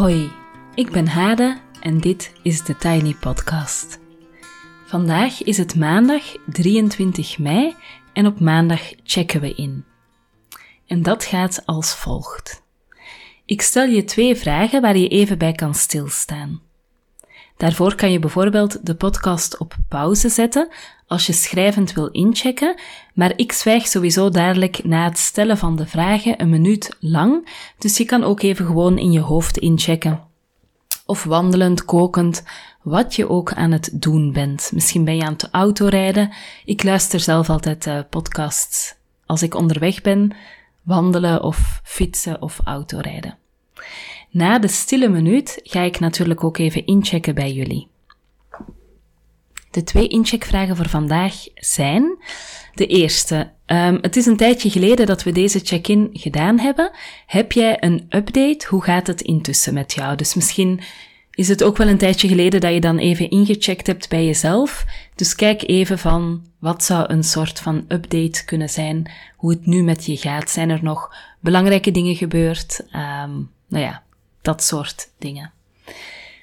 Hoi, ik ben Hade en dit is de Tiny Podcast. Vandaag is het maandag 23 mei en op maandag checken we in. En dat gaat als volgt. Ik stel je twee vragen waar je even bij kan stilstaan. Daarvoor kan je bijvoorbeeld de podcast op pauze zetten als je schrijvend wil inchecken, maar ik zwijg sowieso dadelijk na het stellen van de vragen een minuut lang, dus je kan ook even gewoon in je hoofd inchecken. Of wandelend, kokend, wat je ook aan het doen bent. Misschien ben je aan het autorijden. Ik luister zelf altijd uh, podcasts als ik onderweg ben, wandelen of fietsen of autorijden. Na de stille minuut ga ik natuurlijk ook even inchecken bij jullie. De twee incheckvragen voor vandaag zijn. De eerste. Um, het is een tijdje geleden dat we deze check-in gedaan hebben. Heb jij een update? Hoe gaat het intussen met jou? Dus misschien is het ook wel een tijdje geleden dat je dan even ingecheckt hebt bij jezelf. Dus kijk even van wat zou een soort van update kunnen zijn, hoe het nu met je gaat. Zijn er nog belangrijke dingen gebeurd? Um, nou ja, dat soort dingen.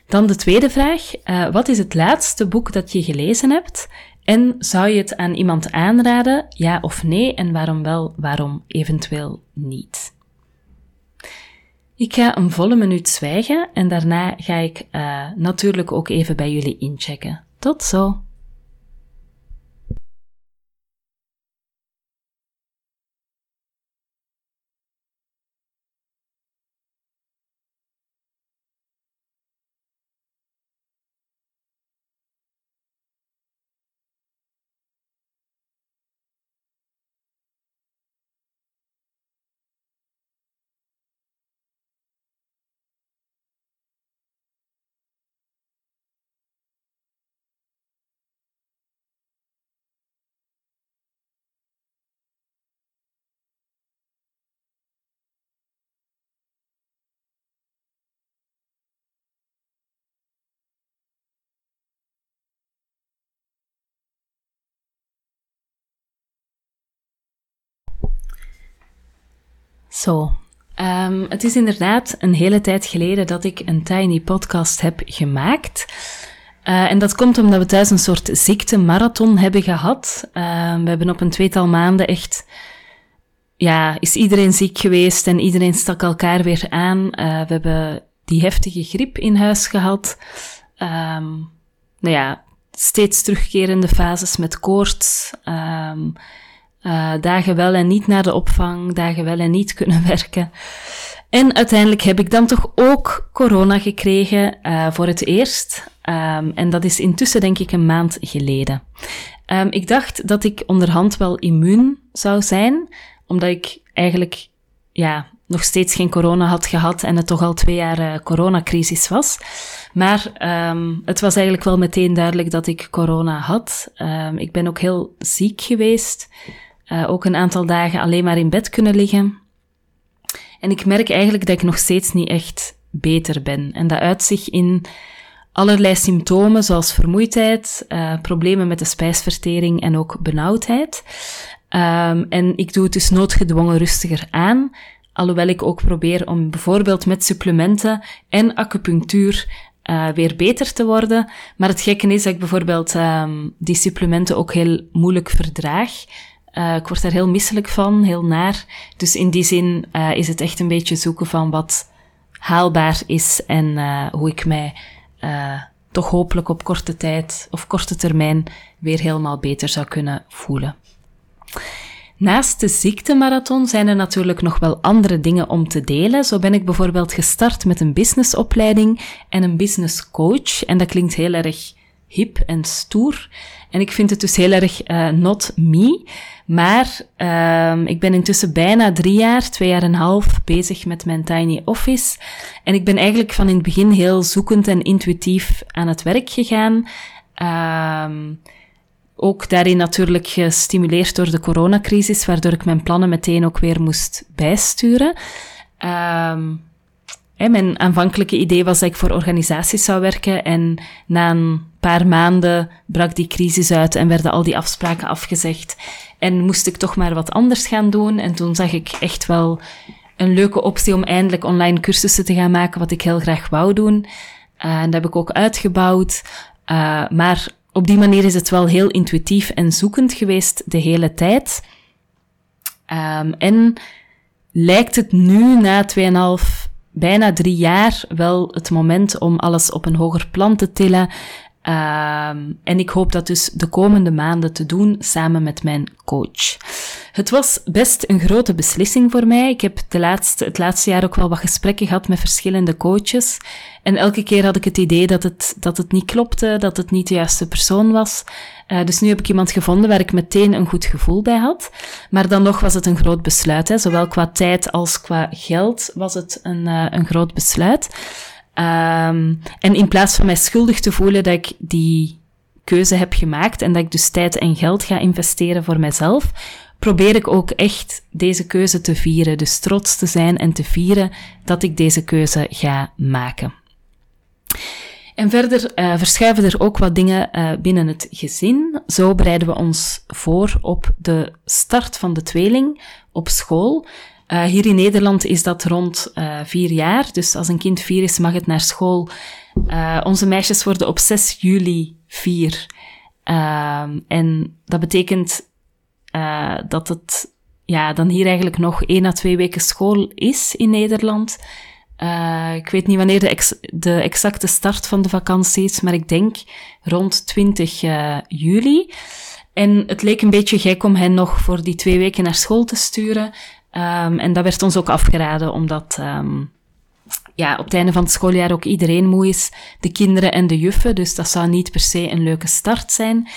Dan de tweede vraag. Uh, wat is het laatste boek dat je gelezen hebt? En zou je het aan iemand aanraden? Ja of nee? En waarom wel, waarom eventueel niet? Ik ga een volle minuut zwijgen en daarna ga ik uh, natuurlijk ook even bij jullie inchecken. Tot zo! Zo, um, het is inderdaad een hele tijd geleden dat ik een Tiny podcast heb gemaakt. Uh, en dat komt omdat we thuis een soort ziektemarathon hebben gehad. Uh, we hebben op een tweetal maanden echt, ja, is iedereen ziek geweest en iedereen stak elkaar weer aan. Uh, we hebben die heftige griep in huis gehad. Um, nou ja, steeds terugkerende fases met koorts. Uh, dagen wel en niet naar de opvang, dagen wel en niet kunnen werken. En uiteindelijk heb ik dan toch ook corona gekregen uh, voor het eerst. Um, en dat is intussen denk ik een maand geleden. Um, ik dacht dat ik onderhand wel immuun zou zijn, omdat ik eigenlijk ja, nog steeds geen corona had gehad en het toch al twee jaar uh, coronacrisis was. Maar um, het was eigenlijk wel meteen duidelijk dat ik corona had. ik ben ook heel ziek geweest. Uh, ook een aantal dagen alleen maar in bed kunnen liggen. En ik merk eigenlijk dat ik nog steeds niet echt beter ben. En dat uit zich in allerlei symptomen, zoals vermoeidheid, uh, problemen met de spijsvertering en ook benauwdheid. Um, en ik doe het dus noodgedwongen rustiger aan, alhoewel ik ook probeer om bijvoorbeeld met supplementen en acupunctuur uh, weer beter te worden. Maar het gekke is dat ik bijvoorbeeld um, die supplementen ook heel moeilijk verdraag. Uh, ik word daar heel misselijk van, heel naar. Dus in die zin uh, is het echt een beetje zoeken van wat haalbaar is en uh, hoe ik mij toch hopelijk op korte tijd of korte termijn weer helemaal beter zou kunnen voelen. Naast de ziektemarathon zijn er natuurlijk nog wel andere dingen om te delen. Zo ben ik bijvoorbeeld gestart met een businessopleiding en een business coach. En dat klinkt heel erg hip en stoer. En ik vind het dus heel erg uh, not me. Maar um, ik ben intussen bijna drie jaar, twee jaar en een half bezig met mijn tiny office. En ik ben eigenlijk van in het begin heel zoekend en intuïtief aan het werk gegaan. Um, ook daarin natuurlijk gestimuleerd door de coronacrisis, waardoor ik mijn plannen meteen ook weer moest bijsturen. Um, mijn aanvankelijke idee was dat ik voor organisaties zou werken en na een paar maanden brak die crisis uit en werden al die afspraken afgezegd en moest ik toch maar wat anders gaan doen. En toen zag ik echt wel een leuke optie om eindelijk online cursussen te gaan maken, wat ik heel graag wou doen. en dat heb ik ook uitgebouwd. maar op die manier is het wel heel intuïtief en zoekend geweest de hele tijd. Um, en lijkt het nu, na 2,5, bijna drie jaar, wel het moment om alles op een hoger plan te tillen Um, en ik hoop dat dus de komende maanden te doen samen met mijn coach. Het was best een grote beslissing voor mij. Ik heb de laatste, het laatste jaar ook wel wat gesprekken gehad met verschillende coaches. En elke keer had ik het idee dat het, dat het niet klopte, dat het niet de juiste persoon was. Uh, dus nu heb ik iemand gevonden waar ik meteen een goed gevoel bij had. Maar dan nog was het een groot besluit. Hè. Zowel qua tijd als qua geld was het een, uh, een groot besluit. Um, en in plaats van mij schuldig te voelen dat ik die keuze heb gemaakt en dat ik dus tijd en geld ga investeren voor mijzelf, probeer ik ook echt deze keuze te vieren. Dus trots te zijn en te vieren dat ik deze keuze ga maken. En verder uh, verschuiven er ook wat dingen uh, binnen het gezin. Zo bereiden we ons voor op de start van de tweeling op school. Uh, hier in Nederland is dat rond uh, vier jaar. Dus als een kind vier is, mag het naar school. Uh, onze meisjes worden op 6 juli vier. Ehm, en dat betekent dat het ja, dan hier eigenlijk nog één à twee weken school is in Nederland. ik weet niet wanneer de, de, exacte start van de vakantie is, maar ik denk rond 20 juli. En het leek een beetje gek om hen nog voor die twee weken naar school te sturen. Um, en dat werd ons ook afgeraden, omdat um, ja, op het einde van het schooljaar ook iedereen moe is, de kinderen en de juffen, dus dat zou niet per se een leuke start zijn.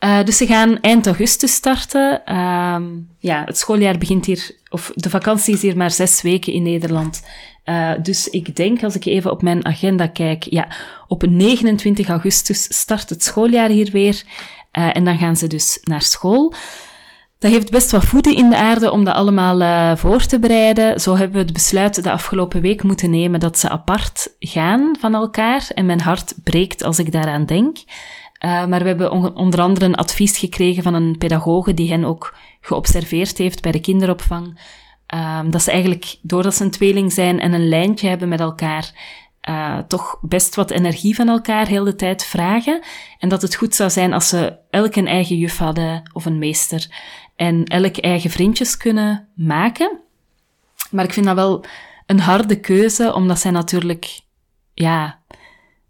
Uh, dus ze gaan eind augustus starten. Um, ja, het schooljaar begint hier, of de vakantie is hier maar zes weken in Nederland. Uh, dus ik denk, als ik even op mijn agenda kijk, ja, op 29 augustus start het schooljaar hier weer. Uh, en dan gaan ze dus naar school. Dat heeft best wat voeten in de aarde om dat allemaal uh, voor te bereiden. Zo hebben we het besluit de afgelopen week moeten nemen dat ze apart gaan van elkaar. En mijn hart breekt als ik daaraan denk. Uh, maar we hebben onder andere een advies gekregen van een pedagoge die hen ook geobserveerd heeft bij de kinderopvang. Uh, dat ze eigenlijk, doordat ze een tweeling zijn en een lijntje hebben met elkaar, uh, toch best wat energie van elkaar heel de tijd vragen. En dat het goed zou zijn als ze elk een eigen juf hadden of een meester en elk eigen vriendjes kunnen maken. Maar ik vind dat wel een harde keuze, omdat zij natuurlijk, ja,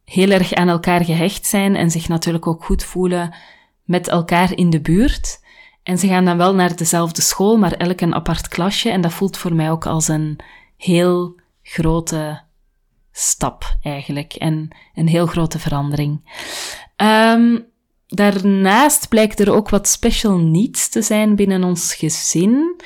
heel erg aan elkaar gehecht zijn en zich natuurlijk ook goed voelen met elkaar in de buurt. En ze gaan dan wel naar dezelfde school, maar elk een apart klasje. En dat voelt voor mij ook als een heel grote stap eigenlijk. En een heel grote verandering. Um, Daarnaast blijkt er ook wat special needs te zijn binnen ons gezin.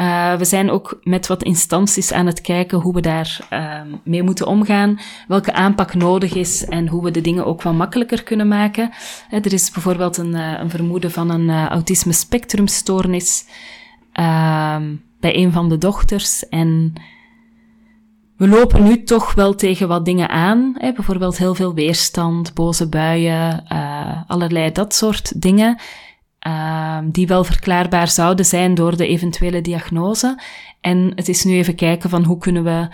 Uh, we zijn ook met wat instanties aan het kijken hoe we daar uh, mee moeten omgaan, welke aanpak nodig is en hoe we de dingen ook wat makkelijker kunnen maken. Uh, er is bijvoorbeeld een, uh, een vermoeden van een autisme spectrumstoornis ehm, bij een van de dochters en we lopen nu toch wel tegen wat dingen aan. Hè? Bijvoorbeeld heel veel weerstand, boze buien, uh, allerlei dat soort dingen. Uh, die wel verklaarbaar zouden zijn door de eventuele diagnose. En het is nu even kijken van hoe kunnen we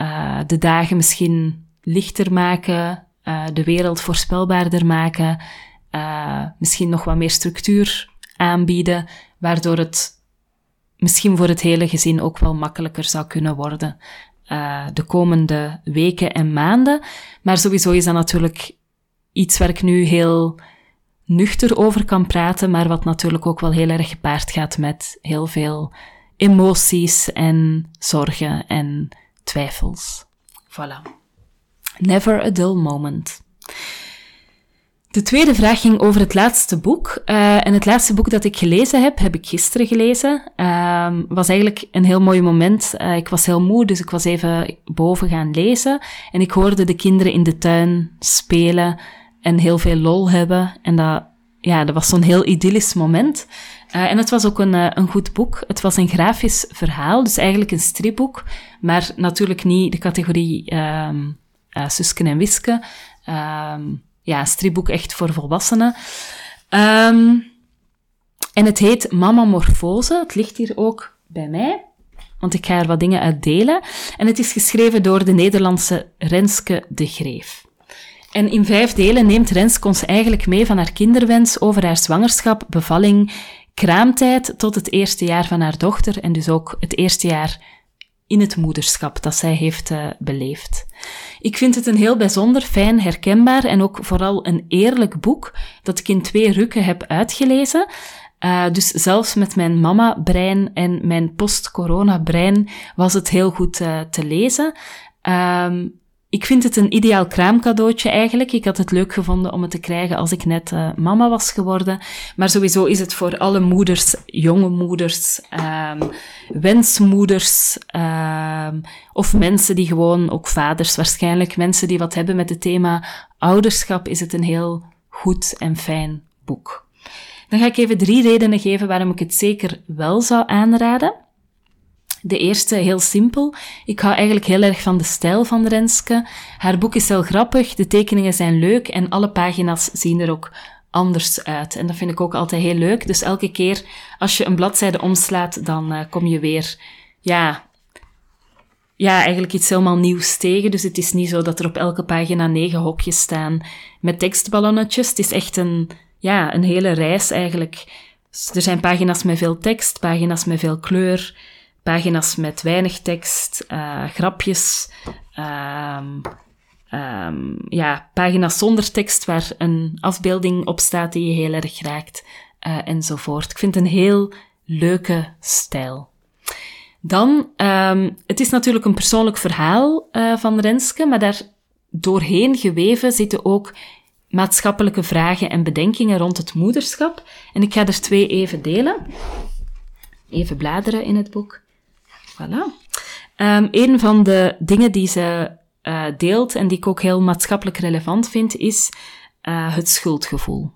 uh, de dagen misschien lichter maken, uh, de wereld voorspelbaarder maken, misschien nog wat meer structuur aanbieden, waardoor het misschien voor het hele gezin ook wel makkelijker zou kunnen worden uh, de komende weken en maanden. Maar sowieso is dat natuurlijk iets waar ik nu heel nuchter over kan praten, maar wat natuurlijk ook wel heel erg gepaard gaat met heel veel emoties en zorgen en twijfels. Voilà. Never a dull moment. De tweede vraag ging over het laatste boek. Uh, en het laatste boek dat ik gelezen heb, heb ik gisteren gelezen. Uh, was eigenlijk een heel mooi moment. Uh, ik was heel moe, dus ik was even boven gaan lezen. En ik hoorde de kinderen in de tuin spelen en heel veel lol hebben. En dat, ja, dat was zo'n heel idyllisch moment. Uh, en het was ook een, een goed boek. Het was een grafisch verhaal, dus eigenlijk een stripboek. Maar natuurlijk niet de categorie um, Susken en Wiske. Ja, stripboek echt voor volwassenen. Um, en het heet Mama Morfose. Het ligt hier ook bij mij. want ik ga er wat dingen uit delen. En het is geschreven door de Nederlandse Renske de Greef. En in vijf delen neemt Renske ons eigenlijk mee van haar kinderwens over haar zwangerschap, bevalling, kraamtijd tot het eerste jaar van haar dochter en dus ook het eerste jaar in het moederschap dat zij heeft uh, beleefd. Ik vind het een heel bijzonder, fijn, herkenbaar en ook vooral een eerlijk boek dat ik in twee rukken heb uitgelezen. Uh, dus zelfs met mijn mama-brein en mijn post-corona-brein was het heel goed uh, te lezen. Um, ik vind het een ideaal kraamcadeautje eigenlijk. Ik had het leuk gevonden om het te krijgen als ik net uh, mama was geworden. Maar sowieso is het voor alle moeders, jonge moeders, um, wensmoeders, um, of mensen die gewoon, ook vaders waarschijnlijk, mensen die wat hebben met het thema ouderschap, is het een heel goed en fijn boek. Dan ga ik even drie redenen geven waarom ik het zeker wel zou aanraden. De eerste heel simpel. Ik hou eigenlijk heel erg van de stijl van Renske. Haar boek is heel grappig, de tekeningen zijn leuk en alle pagina's zien er ook anders uit. En dat vind ik ook altijd heel leuk. Dus elke keer als je een bladzijde omslaat, dan uh, kom je weer, ja, ja, eigenlijk iets helemaal nieuws tegen. Dus het is niet zo dat er op elke pagina negen hokjes staan met tekstballonnetjes. Het is echt een, ja, een hele reis eigenlijk. Er zijn pagina's met veel tekst, pagina's met veel kleur, pagina's met weinig tekst, uh, grapjes, um, um, ja, pagina's zonder tekst waar een afbeelding op staat die je heel erg raakt, uh, enzovoort. Ik vind het een heel leuke stijl. Dan, um, het is natuurlijk een persoonlijk verhaal uh, van Renske, maar daar doorheen geweven zitten ook maatschappelijke vragen en bedenkingen rond het moederschap. En ik ga er twee even delen. Even bladeren in het boek. Voilà. Um, een van de dingen die ze uh, deelt en die ik ook heel maatschappelijk relevant vind, is uh, het schuldgevoel.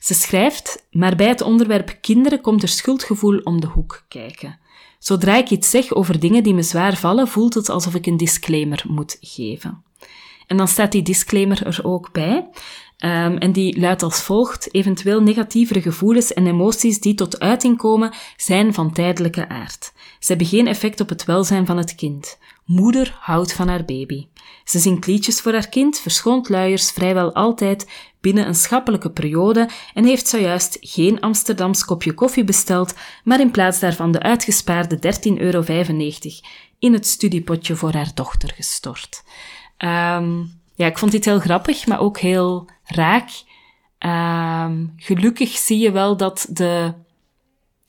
Ze schrijft, maar bij het onderwerp kinderen komt er schuldgevoel om de hoek kijken. Zodra ik iets zeg over dingen die me zwaar vallen, voelt het alsof ik een disclaimer moet geven. En dan staat die disclaimer er ook bij. Um, en die luidt als volgt: eventueel negatievere gevoelens en emoties die tot uiting komen, zijn van tijdelijke aard. Ze hebben geen effect op het welzijn van het kind. Moeder houdt van haar baby. Ze zingt liedjes voor haar kind, verschoont luiers vrijwel altijd binnen een schappelijke periode en heeft zojuist geen Amsterdams kopje koffie besteld, maar in plaats daarvan de uitgespaarde 13,95 euro in het studiepotje voor haar dochter gestort. Um, ja, ik vond dit heel grappig, maar ook heel raak. Um, gelukkig zie je wel dat de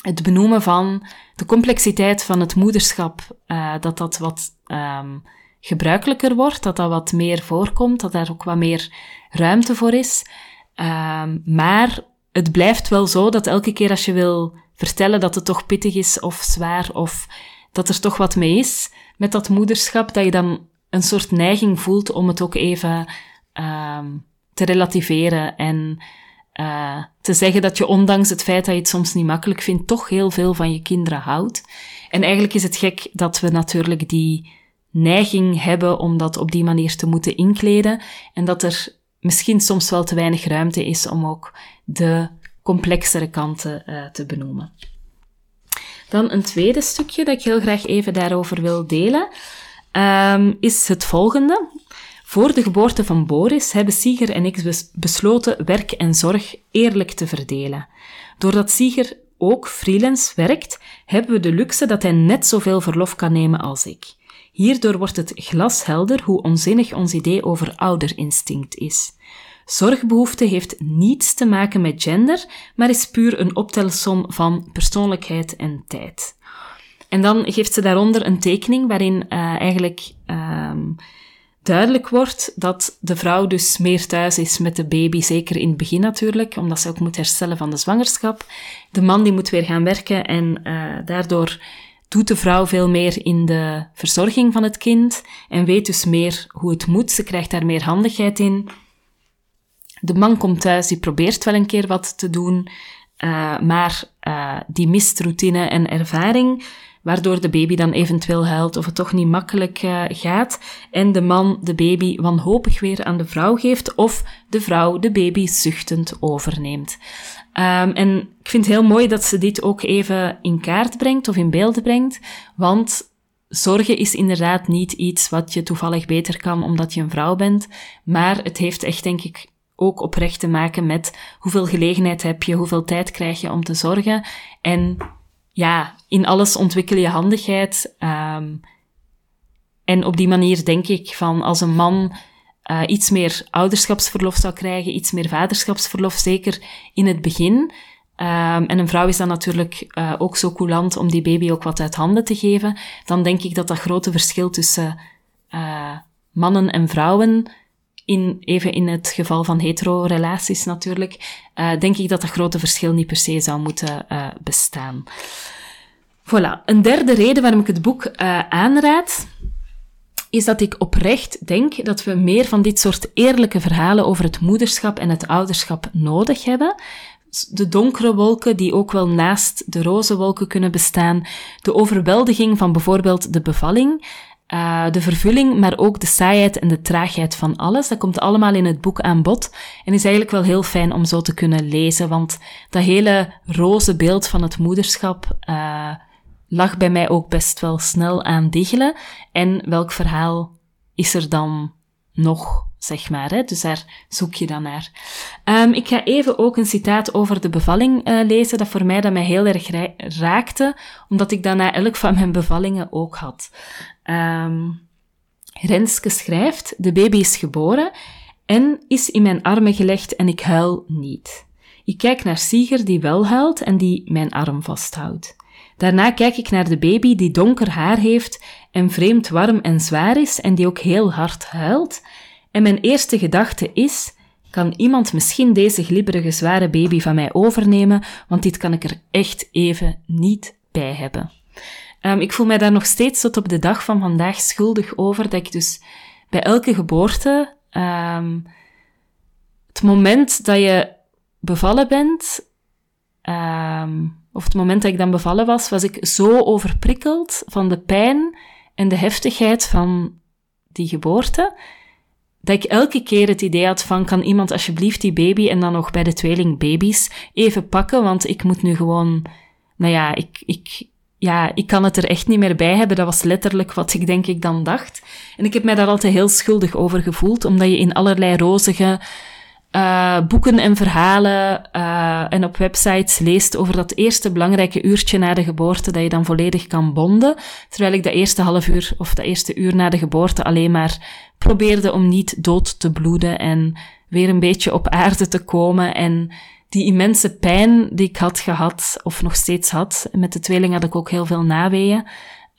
het benoemen van de complexiteit van het moederschap, uh, dat dat wat um, gebruikelijker wordt, dat dat wat meer voorkomt, dat daar ook wat meer ruimte voor is. Um, maar het blijft wel zo dat elke keer als je wil vertellen dat het toch pittig is of zwaar of dat er toch wat mee is met dat moederschap, dat je dan een soort neiging voelt om het ook even um, te relativeren en uh, te zeggen dat je ondanks het feit dat je het soms niet makkelijk vindt, toch heel veel van je kinderen houdt. En eigenlijk is het gek dat we natuurlijk die neiging hebben om dat op die manier te moeten inkleden en dat er misschien soms wel te weinig ruimte is om ook de complexere kanten uh, te benoemen. Dan een tweede stukje dat ik heel graag even daarover wil delen, um, is het volgende. Voor de geboorte van Boris hebben Sieger en ik besloten werk en zorg eerlijk te verdelen. Doordat Sieger ook freelance werkt, hebben we de luxe dat hij net zoveel verlof kan nemen als ik. Hierdoor wordt het glashelder hoe onzinnig ons idee over ouderinstinct is. Zorgbehoefte heeft niets te maken met gender, maar is puur een optelsom van persoonlijkheid en tijd. En dan geeft ze daaronder een tekening waarin uh, eigenlijk uh, duidelijk wordt dat de vrouw dus meer thuis is met de baby, zeker in het begin natuurlijk, omdat ze ook moet herstellen van de zwangerschap. De man die moet weer gaan werken en uh, daardoor doet de vrouw veel meer in de verzorging van het kind en weet dus meer hoe het moet. Ze krijgt daar meer handigheid in. De man komt thuis, die probeert wel een keer wat te doen, uh, maar uh, die mist routine en ervaring waardoor de baby dan eventueel huilt of het toch niet makkelijk uh, gaat en de man de baby wanhopig weer aan de vrouw geeft of de vrouw de baby zuchtend overneemt. Um, en ik vind het heel mooi dat ze dit ook even in kaart brengt of in beeld brengt, want zorgen is inderdaad niet iets wat je toevallig beter kan omdat je een vrouw bent, maar het heeft echt denk ik ook oprecht te maken met hoeveel gelegenheid heb je, hoeveel tijd krijg je om te zorgen en ja, in alles ontwikkel je handigheid. Um, en op die manier denk ik van als een man uh, iets meer ouderschapsverlof zou krijgen, iets meer vaderschapsverlof, zeker in het begin. Um, en een vrouw is dan natuurlijk uh, ook zo coulant om die baby ook wat uit handen te geven. Dan denk ik dat dat grote verschil tussen uh, mannen en vrouwen, in, even in het geval van hetero-relaties natuurlijk, denk ik dat dat grote verschil niet per se zou moeten bestaan. Voilà, een derde reden waarom ik het boek aanraad, is dat ik oprecht denk dat we meer van dit soort eerlijke verhalen over het moederschap en het ouderschap nodig hebben. De donkere wolken die ook wel naast de roze wolken kunnen bestaan, de overweldiging van bijvoorbeeld de bevalling, uh, de vervulling, maar ook de saaiheid en de traagheid van alles. Dat komt allemaal in het boek aan bod en is eigenlijk wel heel fijn om zo te kunnen lezen, want dat hele roze beeld van het moederschap uh, lag bij mij ook best wel snel aan diggelen. En welk verhaal is er dan nog, zeg maar. Hè? Dus daar zoek je dan naar. Um, ik ga even ook een citaat over de bevalling uh, lezen, dat voor mij dat mij heel erg raakte, omdat ik dat na elk van mijn bevallingen ook had. Um, Renske schrijft, de baby is geboren en is in mijn armen gelegd en ik huil niet. Ik kijk naar Sieger die wel huilt en die mijn arm vasthoudt. Daarna kijk ik naar de baby die donker haar heeft en vreemd warm en zwaar is en die ook heel hard huilt. En mijn eerste gedachte is, kan iemand misschien deze glibberige zware baby van mij overnemen, want dit kan ik er echt even niet bij hebben. Um, ik voel mij daar nog steeds tot op de dag van vandaag schuldig over, dat ik dus bij elke geboorte, um, het moment dat je bevallen bent, um, of het moment dat ik dan bevallen was, was ik zo overprikkeld van de pijn en de heftigheid van die geboorte, dat ik elke keer het idee had van, kan iemand alsjeblieft die baby en dan nog bij de tweeling baby's even pakken, want ik moet nu gewoon, nou ja, ik, ik, ja, ik kan het er echt niet meer bij hebben. Dat was letterlijk wat ik denk ik dan dacht. En ik heb mij daar altijd heel schuldig over gevoeld, omdat je in allerlei rozige uh, boeken en verhalen uh, en op websites leest over dat eerste belangrijke uurtje na de geboorte, dat je dan volledig kan bonden. Terwijl ik dat eerste half uur of dat eerste uur na de geboorte alleen maar probeerde om niet dood te bloeden en weer een beetje op aarde te komen. En die immense pijn die ik had gehad, of nog steeds had, met de tweeling had ik ook heel veel naweeën,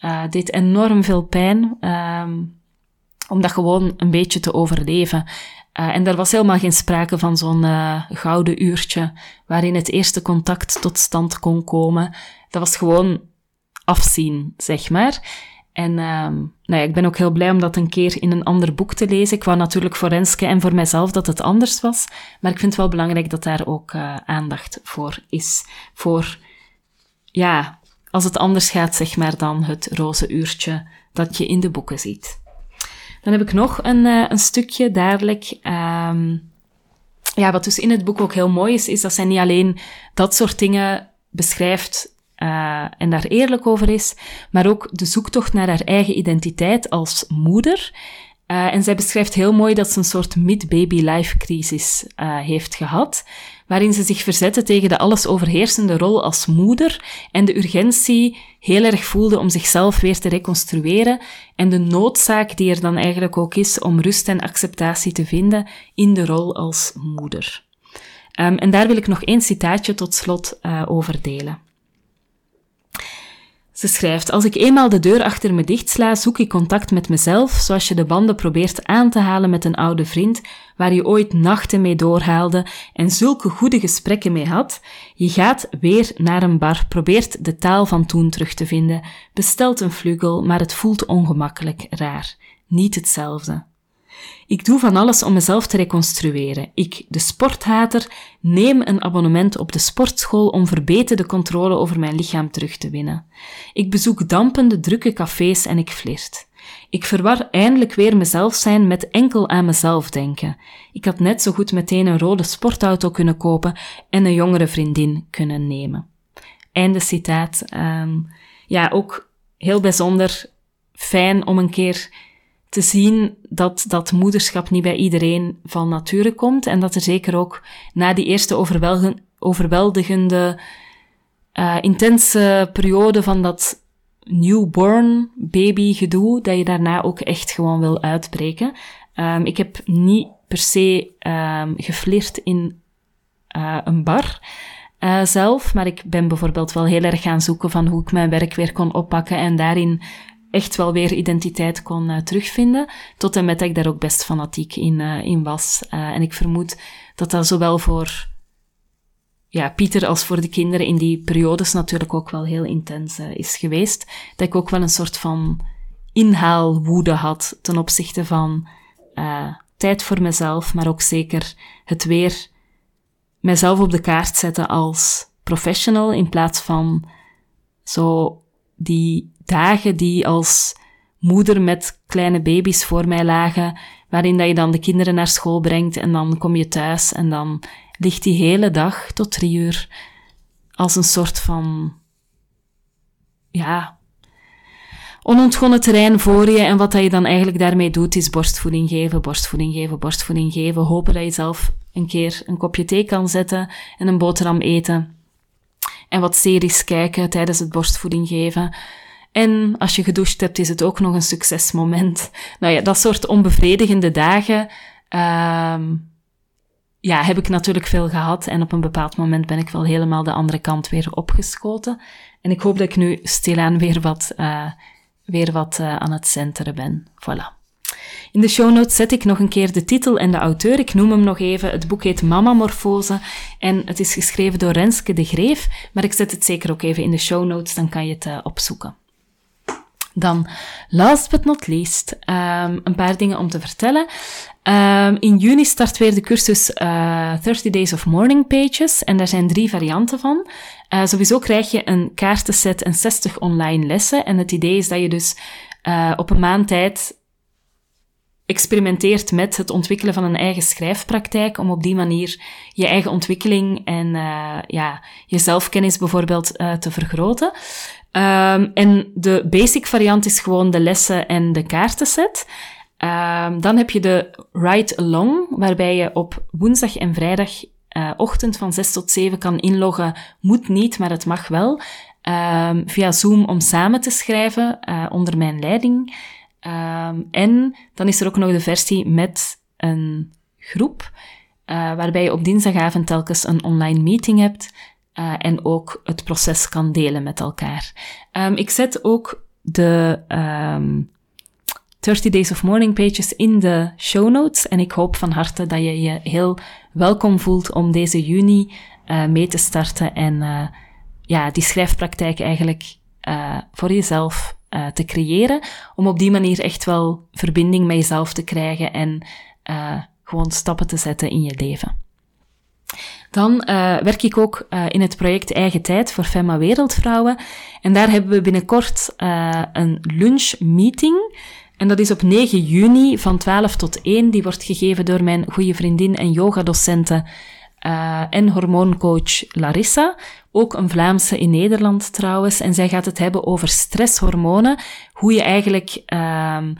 uh, deed enorm veel pijn. Um, om dat gewoon een beetje te overleven. Uh, en er was helemaal geen sprake van zo'n uh, gouden uurtje waarin het eerste contact tot stand kon komen. Dat was gewoon afzien, zeg maar. En uh, nou ja, ik ben ook heel blij om dat een keer in een ander boek te lezen. Ik wou natuurlijk voor Renske en voor mijzelf dat het anders was. Maar ik vind het wel belangrijk dat daar ook uh, aandacht voor is. Voor, ja, als het anders gaat, zeg maar, dan het roze uurtje dat je in de boeken ziet. Dan heb ik nog een, uh, een stukje dadelijk. Um, ja, wat dus in het boek ook heel mooi is, is dat zij niet alleen dat soort dingen beschrijft uh, en daar eerlijk over is, maar ook de zoektocht naar haar eigen identiteit als moeder. Uh, en zij beschrijft heel mooi dat ze een soort mid-baby life crisis heeft gehad waarin ze zich verzette tegen de alles overheersende rol als moeder en de urgentie heel erg voelde om zichzelf weer te reconstrueren en de noodzaak die er dan eigenlijk ook is om rust en acceptatie te vinden in de rol als moeder. Um, en daar wil ik nog één citaatje tot slot uh, over delen. Ze schrijft, als ik eenmaal de deur achter me dichtsla, zoek ik contact met mezelf, zoals je de banden probeert aan te halen met een oude vriend, waar je ooit nachten mee doorhaalde en zulke goede gesprekken mee had. Je gaat weer naar een bar, probeert de taal van toen terug te vinden, bestelt een vlugel, maar het voelt ongemakkelijk, raar. Niet hetzelfde. Ik doe van alles om mezelf te reconstrueren. Ik, de sporthater, neem een abonnement op de sportschool om verbeterde controle over mijn lichaam terug te winnen. Ik bezoek dampende, drukke cafés en ik flirt. Ik verwar eindelijk weer mezelf zijn met enkel aan mezelf denken. Ik had net zo goed meteen een rode sportauto kunnen kopen en een jongere vriendin kunnen nemen. Einde citaat. Um, ja, ook heel bijzonder fijn om een keer te zien dat dat moederschap niet bij iedereen van nature komt en dat er zeker ook na die eerste overweldigende, uh, intense periode van dat newborn baby gedoe, dat je daarna ook echt gewoon wil uitbreken. Um, ik heb niet per se um, geflirt in uh, een bar uh, zelf, maar ik ben bijvoorbeeld wel heel erg gaan zoeken van hoe ik mijn werk weer kon oppakken en daarin echt wel weer identiteit kon uh, terugvinden. Tot en met dat ik daar ook best fanatiek in, in was. En ik vermoed dat dat zowel voor ja, Pieter als voor de kinderen in die periodes natuurlijk ook wel heel intens is geweest. Dat ik ook wel een soort van inhaalwoede had ten opzichte van tijd voor mezelf, maar ook zeker het weer mezelf op de kaart zetten als professional in plaats van zo die dagen die als moeder met kleine baby's voor mij lagen, waarin dat je dan de kinderen naar school brengt en dan kom je thuis en dan ligt die hele dag tot drie uur als een soort van, ja, onontgonnen terrein voor je. En wat dat je dan eigenlijk daarmee doet, is borstvoeding geven, borstvoeding geven, borstvoeding geven. Hopen dat je zelf een keer een kopje thee kan zetten en een boterham eten. En wat series kijken tijdens het borstvoeding geven. En als je gedoucht hebt, is het ook nog een succesmoment. Nou ja, dat soort onbevredigende dagen, uh, ja, heb ik natuurlijk veel gehad. En op een bepaald moment ben ik wel helemaal de andere kant weer opgeschoten. En ik hoop dat ik nu stilaan weer wat, uh, weer wat uh, aan het centeren ben. Voilà. In de show notes zet ik nog een keer de titel en de auteur. Ik noem hem nog even. Het boek heet Mama Morfose en het is geschreven door Renske de Greef. Maar ik zet het zeker ook even in de show notes, dan kan je het uh, opzoeken. Dan, last but not least, um, een paar dingen om te vertellen. Um, in juni start weer de cursus uh, eh, 30 Days of Morning Pages. En daar zijn drie varianten van. Uh, sowieso krijg je een kaartenset en 60 online lessen. En het idee is dat je dus uh, op een maand tijd experimenteert met het ontwikkelen van een eigen schrijfpraktijk, om op die manier je eigen ontwikkeling en uh, ja, je zelfkennis bijvoorbeeld uh, te vergroten. Um, en de basic variant is gewoon de lessen en de kaartenset. Um, dan heb je de Ride Along, waarbij je op woensdag en vrijdag uh, ochtend van 6 tot 7 kan inloggen. Moet niet, maar het mag wel. Um, via Zoom om samen te schrijven onder mijn leiding. Um, en dan is er ook nog de versie met een groep, uh, waarbij je op dinsdagavond telkens een online meeting hebt uh, en ook het proces kan delen met elkaar. Um, ik zet ook de um, 30 Days of Morning pages in de show notes en ik hoop van harte dat je je heel welkom voelt om deze juni uh, mee te starten en ja, die schrijfpraktijk eigenlijk voor jezelf uh, te creëren, om op die manier echt wel verbinding met jezelf te krijgen en uh, gewoon stappen te zetten in je leven. Dan uh, werk ik ook in het project Eigen Tijd voor Femma Wereldvrouwen. En daar hebben we binnenkort een lunchmeeting. En dat is op 9 juni van 12 tot 1. Die wordt gegeven door mijn goede vriendin en yogadocente uh, en hormooncoach Larissa, ook een Vlaamse in Nederland trouwens. En zij gaat het hebben over stresshormonen. Hoe je eigenlijk um,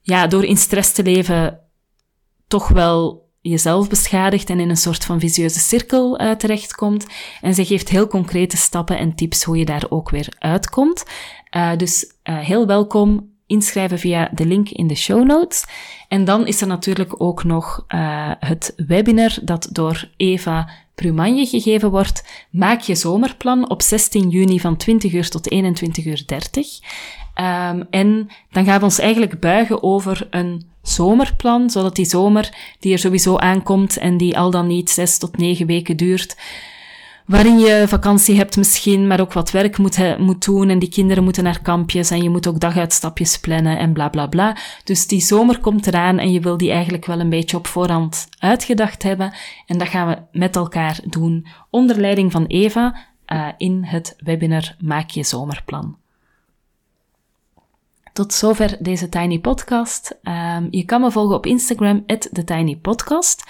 ja, door in stress te leven toch wel jezelf beschadigt en in een soort van visieuze cirkel uh, terechtkomt. En zij geeft heel concrete stappen en tips hoe je daar ook weer uitkomt. Uh, dus heel welkom inschrijven via de link in de show notes. En dan is er natuurlijk ook nog uh, het webinar dat door Eva Prumanje gegeven wordt. Maak je zomerplan op 16 juni van 20 uur tot 21 uur 30. Um, en dan gaan we ons eigenlijk buigen over een zomerplan, zodat die zomer die er sowieso aankomt en die al dan niet 6 tot 9 weken duurt, waarin je vakantie hebt misschien, maar ook wat werk moet, moet doen en die kinderen moeten naar kampjes en je moet ook daguitstapjes plannen en bla bla bla. Dus die zomer komt eraan en je wil die eigenlijk wel een beetje op voorhand uitgedacht hebben en dat gaan we met elkaar doen onder leiding van Eva uh, in het webinar Maak je zomerplan. Tot zover deze Tiny Podcast. Um, je kan me volgen op Instagram, TheTinyPodcast.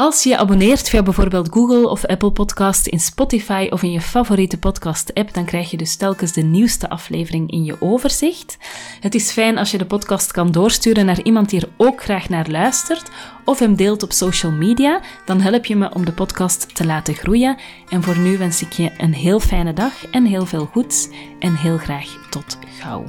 Als je abonneert via bijvoorbeeld Google of Apple Podcast, in Spotify of in je favoriete podcast-app, dan krijg je dus telkens de nieuwste aflevering in je overzicht. Het is fijn als je de podcast kan doorsturen naar iemand die er ook graag naar luistert, of hem deelt op social media. Dan help je me om de podcast te laten groeien. En voor nu wens ik je een heel fijne dag en heel veel goeds. En heel graag tot gauw.